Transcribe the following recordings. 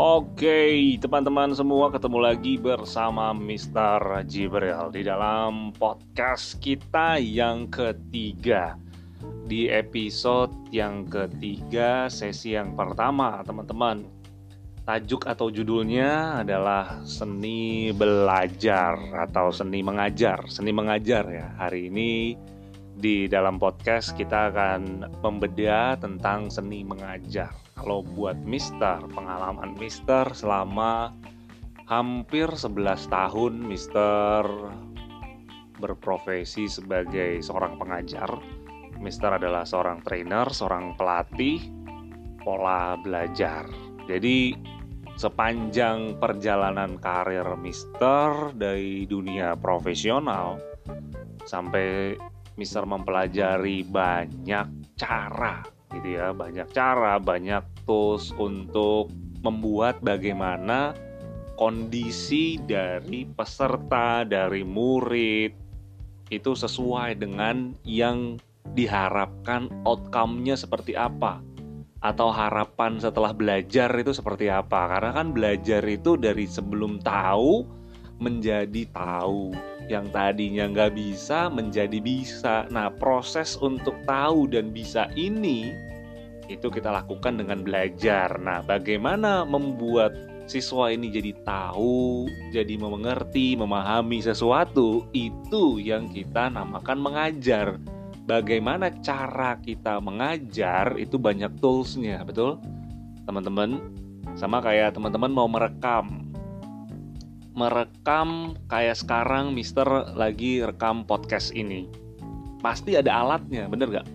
Oke, teman-teman semua ketemu lagi bersama Mr. Jibril di dalam podcast kita yang ketiga. Di episode yang ketiga, sesi yang pertama, teman-teman. Tajuk atau judulnya adalah seni belajar atau seni mengajar. Seni mengajar ya. Hari ini di dalam podcast kita akan membedah tentang seni mengajar. Kalau buat Mister, pengalaman Mister selama hampir 11 tahun Mister berprofesi sebagai seorang pengajar. Mister adalah seorang trainer, seorang pelatih pola belajar. Jadi sepanjang perjalanan karir Mister dari dunia profesional sampai Mister mempelajari banyak cara gitu ya, banyak cara, banyak tools untuk membuat bagaimana kondisi dari peserta, dari murid itu sesuai dengan yang diharapkan outcome-nya seperti apa atau harapan setelah belajar itu seperti apa. Karena kan belajar itu dari sebelum tahu menjadi tahu yang tadinya nggak bisa menjadi bisa. Nah, proses untuk tahu dan bisa ini itu kita lakukan dengan belajar. Nah, bagaimana membuat siswa ini jadi tahu, jadi mengerti, memahami sesuatu, itu yang kita namakan mengajar. Bagaimana cara kita mengajar itu banyak toolsnya, betul? Teman-teman, sama kayak teman-teman mau merekam merekam kayak sekarang Mister lagi rekam podcast ini. Pasti ada alatnya, bener gak?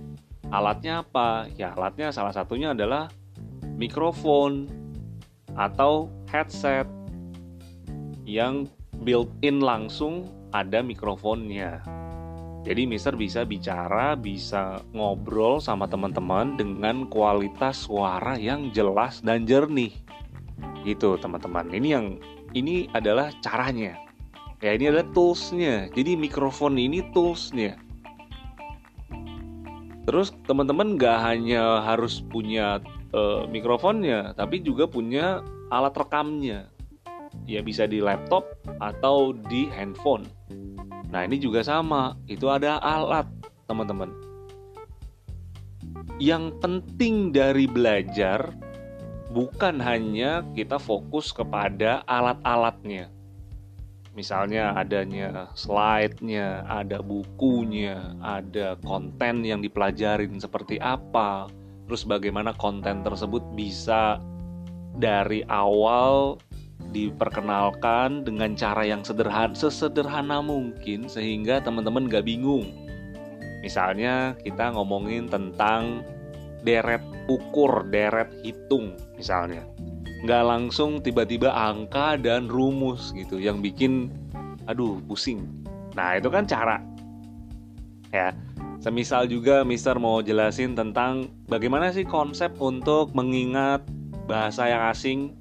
Alatnya apa? Ya alatnya salah satunya adalah mikrofon atau headset yang built-in langsung ada mikrofonnya. Jadi Mister bisa bicara, bisa ngobrol sama teman-teman dengan kualitas suara yang jelas dan jernih. Gitu teman-teman. Ini yang ini adalah caranya. Ya ini adalah toolsnya. Jadi mikrofon ini toolsnya. Terus teman-teman nggak hanya harus punya uh, mikrofonnya, tapi juga punya alat rekamnya. Ya bisa di laptop atau di handphone. Nah ini juga sama, itu ada alat teman-teman. Yang penting dari belajar bukan hanya kita fokus kepada alat-alatnya. Misalnya adanya slide-nya, ada bukunya, ada konten yang dipelajarin seperti apa, terus bagaimana konten tersebut bisa dari awal diperkenalkan dengan cara yang sederhana, sesederhana mungkin sehingga teman-teman gak bingung. Misalnya kita ngomongin tentang deret ukur, deret hitung misalnya. Nggak langsung tiba-tiba angka dan rumus gitu yang bikin aduh pusing. Nah itu kan cara. Ya semisal juga Mister mau jelasin tentang bagaimana sih konsep untuk mengingat bahasa yang asing.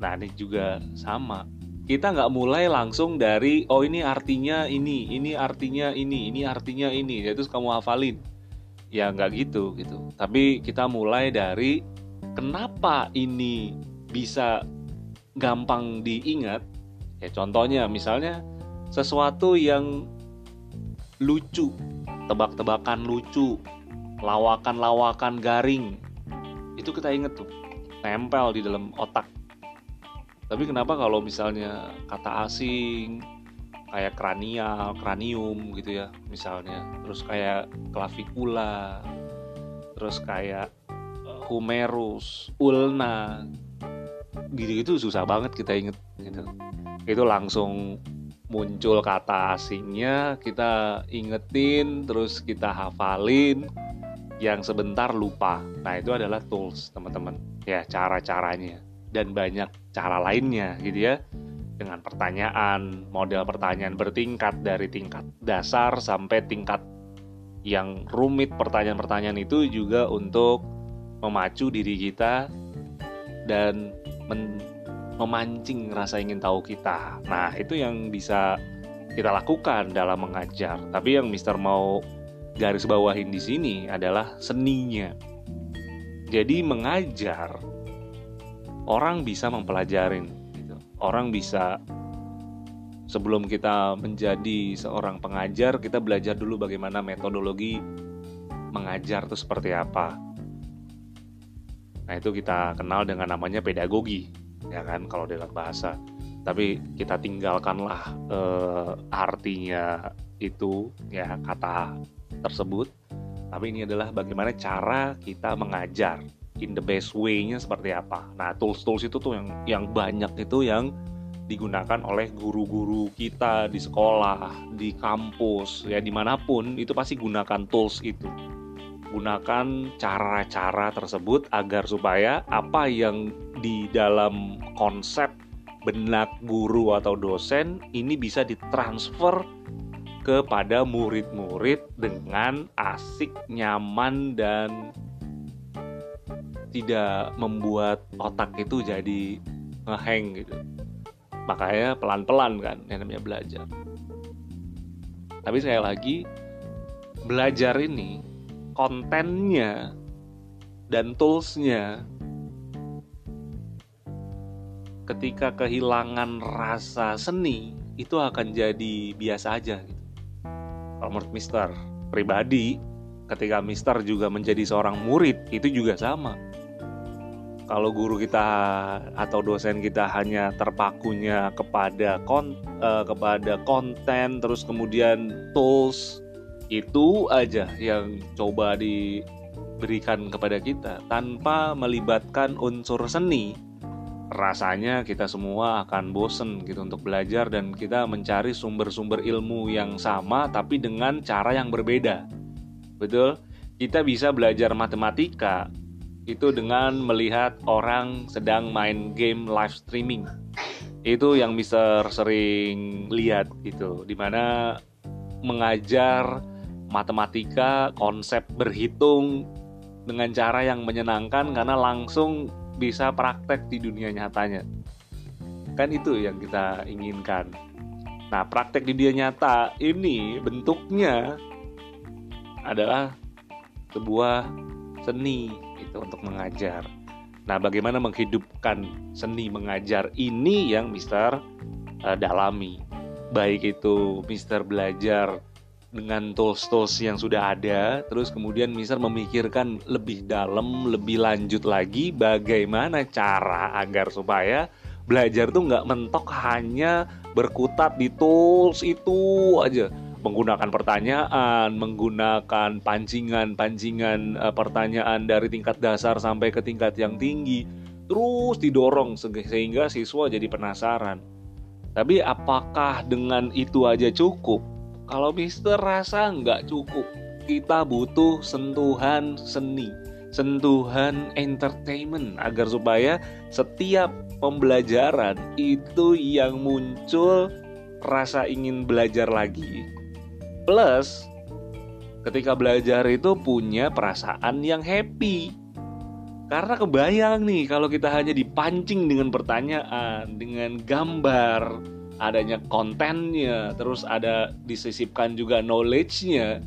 Nah ini juga sama. Kita nggak mulai langsung dari oh ini artinya ini ini artinya ini ini artinya ini. Ya terus kamu hafalin ya nggak gitu gitu. Tapi kita mulai dari kenapa ini bisa gampang diingat? Ya contohnya misalnya sesuatu yang lucu tebak-tebakan lucu lawakan-lawakan garing itu kita inget tuh nempel di dalam otak. Tapi kenapa kalau misalnya kata asing kayak kranial, kranium gitu ya misalnya terus kayak klavikula terus kayak Humerus, Ulna, gitu-gitu susah banget kita inget gitu. Itu langsung muncul kata asingnya, kita ingetin, terus kita hafalin, yang sebentar lupa. Nah itu adalah tools teman-teman, ya cara-caranya dan banyak cara lainnya gitu ya. Dengan pertanyaan, model pertanyaan bertingkat dari tingkat dasar sampai tingkat yang rumit pertanyaan-pertanyaan itu juga untuk memacu diri kita dan memancing rasa ingin tahu kita. Nah, itu yang bisa kita lakukan dalam mengajar. Tapi yang Mister mau garis bawahin di sini adalah seninya. Jadi mengajar orang bisa mempelajarin. Orang bisa sebelum kita menjadi seorang pengajar kita belajar dulu bagaimana metodologi mengajar itu seperti apa. Nah itu kita kenal dengan namanya pedagogi ya kan kalau dalam bahasa. Tapi kita tinggalkanlah eh, artinya itu ya kata tersebut. Tapi ini adalah bagaimana cara kita mengajar in the best way-nya seperti apa. Nah, tools-tools itu tuh yang yang banyak itu yang digunakan oleh guru-guru kita di sekolah, di kampus, ya di mana pun itu pasti gunakan tools itu. Gunakan cara-cara tersebut agar supaya apa yang di dalam konsep benak guru atau dosen ini bisa ditransfer kepada murid-murid dengan asik, nyaman, dan tidak membuat otak itu jadi ngeheng gitu. Makanya pelan-pelan kan yang namanya belajar. Tapi sekali lagi, belajar ini kontennya dan toolsnya ketika kehilangan rasa seni itu akan jadi biasa aja gitu kalau menurut Mister pribadi ketika Mister juga menjadi seorang murid itu juga sama kalau guru kita atau dosen kita hanya terpakunya kepada kon uh, kepada konten terus kemudian tools itu aja yang coba diberikan kepada kita tanpa melibatkan unsur seni rasanya kita semua akan bosen gitu untuk belajar dan kita mencari sumber-sumber ilmu yang sama tapi dengan cara yang berbeda. Betul? Kita bisa belajar matematika itu dengan melihat orang sedang main game live streaming. Itu yang bisa sering lihat itu di mana mengajar matematika konsep berhitung dengan cara yang menyenangkan karena langsung bisa praktek di dunia nyatanya. Kan itu yang kita inginkan. Nah, praktek di dunia nyata ini bentuknya adalah sebuah seni itu untuk mengajar. Nah, bagaimana menghidupkan seni mengajar ini yang Mister uh, dalami. Baik itu Mister belajar dengan tools-tools yang sudah ada, terus kemudian Mister memikirkan lebih dalam, lebih lanjut lagi bagaimana cara agar supaya belajar tuh nggak mentok hanya berkutat di tools itu aja menggunakan pertanyaan, menggunakan pancingan-pancingan uh, pertanyaan dari tingkat dasar sampai ke tingkat yang tinggi, terus didorong sehingga siswa jadi penasaran. Tapi apakah dengan itu aja cukup? Kalau Mister rasa nggak cukup, kita butuh sentuhan seni, sentuhan entertainment agar supaya setiap pembelajaran itu yang muncul rasa ingin belajar lagi. Plus ketika belajar itu punya perasaan yang happy. Karena kebayang nih kalau kita hanya dipancing dengan pertanyaan, dengan gambar, adanya kontennya, terus ada disisipkan juga knowledge-nya,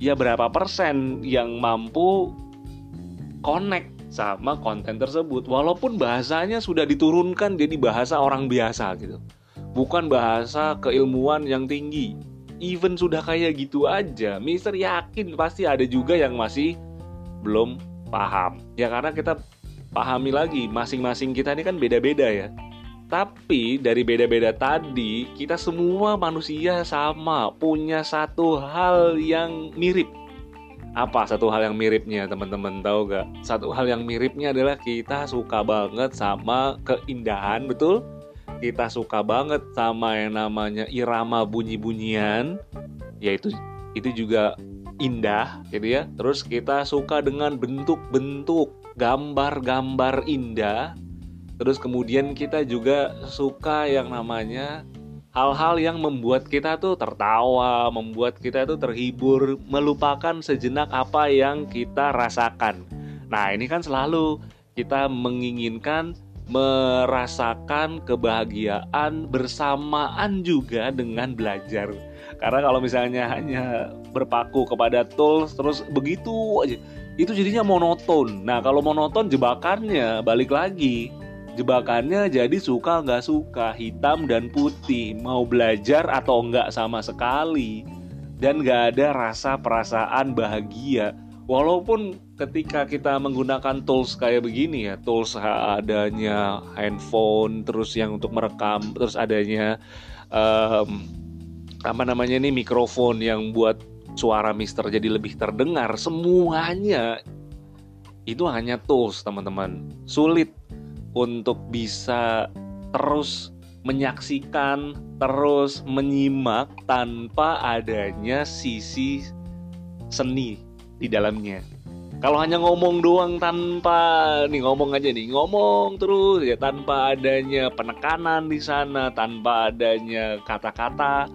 ya berapa persen yang mampu connect sama konten tersebut. Walaupun bahasanya sudah diturunkan jadi bahasa orang biasa gitu. Bukan bahasa keilmuan yang tinggi even sudah kayak gitu aja Mister yakin pasti ada juga yang masih belum paham ya karena kita pahami lagi masing-masing kita ini kan beda-beda ya tapi dari beda-beda tadi, kita semua manusia sama, punya satu hal yang mirip. Apa satu hal yang miripnya, teman-teman tahu gak? Satu hal yang miripnya adalah kita suka banget sama keindahan, betul? Kita suka banget sama yang namanya irama bunyi-bunyian, yaitu itu juga indah, gitu ya. Terus kita suka dengan bentuk-bentuk, gambar-gambar indah, Terus kemudian kita juga suka yang namanya hal-hal yang membuat kita tuh tertawa, membuat kita tuh terhibur, melupakan sejenak apa yang kita rasakan. Nah, ini kan selalu kita menginginkan merasakan kebahagiaan bersamaan juga dengan belajar. Karena kalau misalnya hanya berpaku kepada tools terus begitu aja, itu jadinya monoton. Nah, kalau monoton jebakannya balik lagi jebakannya jadi suka nggak suka hitam dan putih mau belajar atau nggak sama sekali dan nggak ada rasa perasaan bahagia walaupun ketika kita menggunakan tools kayak begini ya tools adanya handphone terus yang untuk merekam terus adanya um, apa namanya ini mikrofon yang buat suara Mister jadi lebih terdengar semuanya itu hanya tools teman-teman. Sulit untuk bisa terus menyaksikan, terus menyimak tanpa adanya sisi seni di dalamnya. Kalau hanya ngomong doang tanpa nih ngomong aja nih, ngomong terus ya tanpa adanya penekanan di sana, tanpa adanya kata-kata,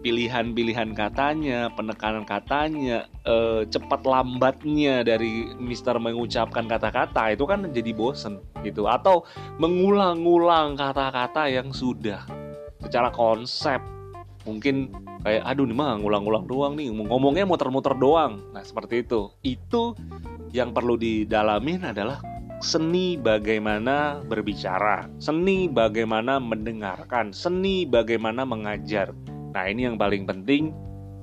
pilihan-pilihan katanya, penekanan katanya, eh, cepat lambatnya dari Mister mengucapkan kata-kata itu kan jadi bosen gitu atau mengulang-ulang kata-kata yang sudah secara konsep mungkin kayak aduh nih mah ngulang-ngulang doang nih ngomongnya muter-muter doang. Nah seperti itu. Itu yang perlu didalamin adalah seni bagaimana berbicara seni bagaimana mendengarkan seni bagaimana mengajar. Nah, ini yang paling penting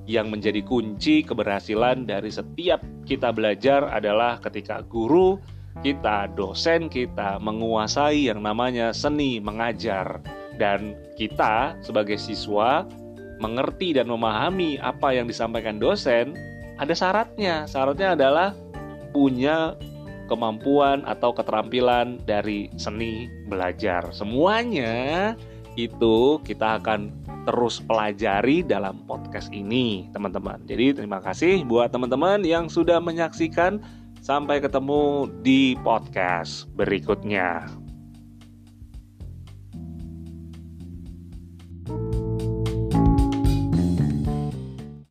yang menjadi kunci keberhasilan dari setiap kita belajar adalah ketika guru kita, dosen kita menguasai yang namanya seni mengajar. Dan kita sebagai siswa mengerti dan memahami apa yang disampaikan dosen, ada syaratnya. Syaratnya adalah punya kemampuan atau keterampilan dari seni belajar. Semuanya itu kita akan terus pelajari dalam podcast ini, teman-teman. Jadi, terima kasih buat teman-teman yang sudah menyaksikan. Sampai ketemu di podcast berikutnya.